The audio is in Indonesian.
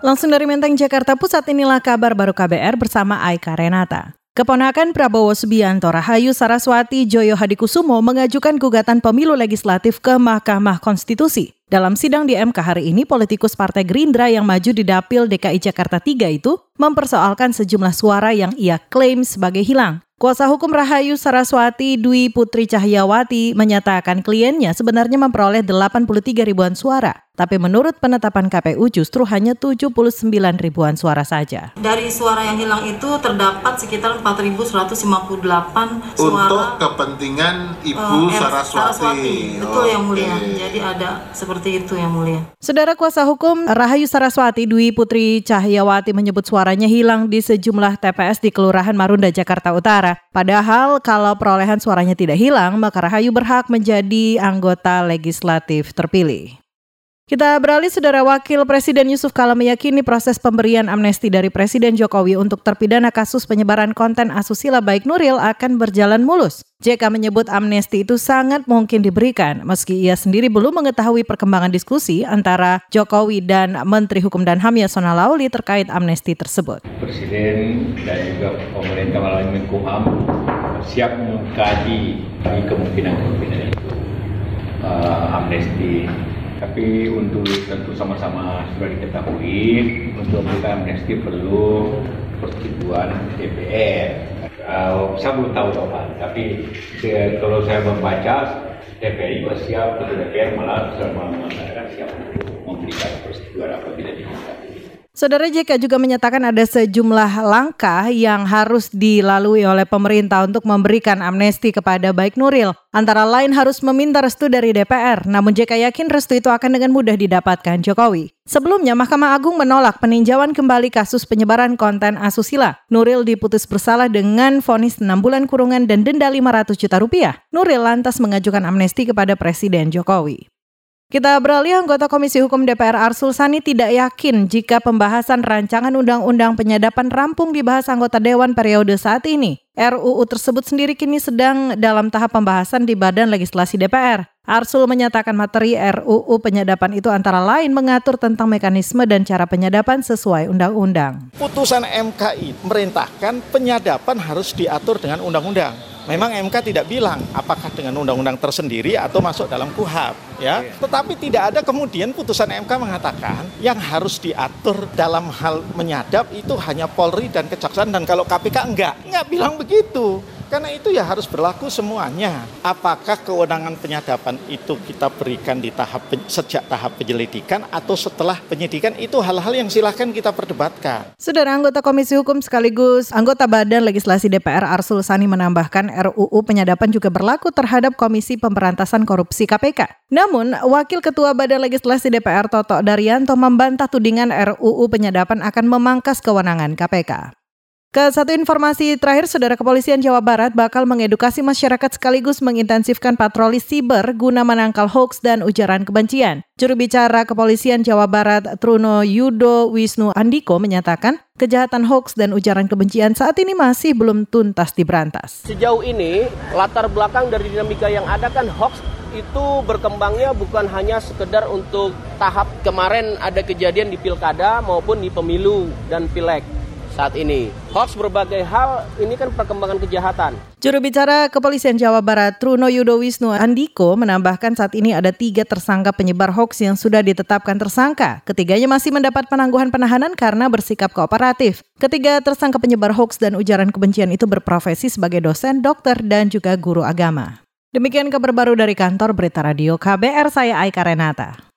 Langsung dari Menteng, Jakarta Pusat inilah kabar baru KBR bersama Aika Renata. Keponakan Prabowo Subianto Rahayu Saraswati Joyo Hadikusumo mengajukan gugatan pemilu legislatif ke Mahkamah Konstitusi. Dalam sidang di MK hari ini, politikus Partai Gerindra yang maju di Dapil DKI Jakarta 3 itu mempersoalkan sejumlah suara yang ia klaim sebagai hilang. Kuasa hukum Rahayu Saraswati Dwi Putri Cahyawati menyatakan kliennya sebenarnya memperoleh 83 ribuan suara. Tapi menurut penetapan KPU justru hanya 79 ribuan suara saja. Dari suara yang hilang itu terdapat sekitar 4.158 suara. Untuk kepentingan Ibu uh, Saraswati. Saraswati. Betul okay. yang mulia. Jadi ada seperti itu yang mulia. Saudara kuasa hukum Rahayu Saraswati Dwi Putri Cahyawati menyebut suaranya hilang di sejumlah TPS di Kelurahan Marunda, Jakarta Utara. Padahal kalau perolehan suaranya tidak hilang, maka Rahayu berhak menjadi anggota legislatif terpilih. Kita beralih, Saudara Wakil Presiden Yusuf Kala meyakini proses pemberian amnesti dari Presiden Jokowi untuk terpidana kasus penyebaran konten asusila baik Nuril akan berjalan mulus. JK menyebut amnesti itu sangat mungkin diberikan, meski ia sendiri belum mengetahui perkembangan diskusi antara Jokowi dan Menteri Hukum dan HAM Yasona Lauli terkait amnesti tersebut. Presiden dan juga pemerintah melalui Menkumham siap mengkaji kemungkinan-kemungkinan itu. Uh, amnesti tapi untuk tentu sama-sama sudah diketahui untuk memberikan amnesti perlu persetujuan DPR. Uh, saya belum tahu kapan, tapi de, kalau saya membaca DPR juga siap, DPR malah sudah mengatakan siap memberikan persetujuan apabila. Saudara JK juga menyatakan ada sejumlah langkah yang harus dilalui oleh pemerintah untuk memberikan amnesti kepada baik Nuril. Antara lain harus meminta restu dari DPR, namun JK yakin restu itu akan dengan mudah didapatkan Jokowi. Sebelumnya, Mahkamah Agung menolak peninjauan kembali kasus penyebaran konten asusila. Nuril diputus bersalah dengan vonis 6 bulan kurungan dan denda 500 juta rupiah. Nuril lantas mengajukan amnesti kepada Presiden Jokowi. Kita beralih anggota Komisi Hukum DPR Arsul Sani tidak yakin jika pembahasan rancangan undang-undang penyadapan rampung dibahas anggota Dewan periode saat ini. RUU tersebut sendiri kini sedang dalam tahap pembahasan di Badan Legislasi DPR. Arsul menyatakan materi RUU penyadapan itu antara lain mengatur tentang mekanisme dan cara penyadapan sesuai undang-undang. Putusan MKI merintahkan penyadapan harus diatur dengan undang-undang Memang MK tidak bilang apakah dengan undang-undang tersendiri atau masuk dalam KUHAP, ya. Iya. Tetapi tidak ada kemudian putusan MK mengatakan yang harus diatur dalam hal menyadap itu hanya Polri dan Kejaksaan dan kalau KPK enggak, enggak bilang begitu. Karena itu ya harus berlaku semuanya. Apakah kewenangan penyadapan itu kita berikan di tahap sejak tahap penyelidikan atau setelah penyidikan itu hal-hal yang silahkan kita perdebatkan. Saudara anggota Komisi Hukum sekaligus anggota Badan Legislasi DPR Arsul Sani menambahkan RUU penyadapan juga berlaku terhadap Komisi Pemberantasan Korupsi KPK. Namun, Wakil Ketua Badan Legislasi DPR Toto Daryanto membantah tudingan RUU penyadapan akan memangkas kewenangan KPK. Ke satu informasi terakhir, Saudara Kepolisian Jawa Barat bakal mengedukasi masyarakat sekaligus mengintensifkan patroli siber guna menangkal hoax dan ujaran kebencian. Juru bicara Kepolisian Jawa Barat Truno Yudo Wisnu Andiko menyatakan kejahatan hoax dan ujaran kebencian saat ini masih belum tuntas diberantas. Sejauh ini, latar belakang dari dinamika yang ada kan hoax itu berkembangnya bukan hanya sekedar untuk tahap kemarin ada kejadian di pilkada maupun di pemilu dan pileg saat ini. Hoax berbagai hal ini kan perkembangan kejahatan. Juru bicara Kepolisian Jawa Barat Truno Yudo Wisnu Andiko menambahkan saat ini ada tiga tersangka penyebar hoax yang sudah ditetapkan tersangka. Ketiganya masih mendapat penangguhan penahanan karena bersikap kooperatif. Ketiga tersangka penyebar hoax dan ujaran kebencian itu berprofesi sebagai dosen, dokter, dan juga guru agama. Demikian kabar baru dari kantor Berita Radio KBR, saya Aika Renata.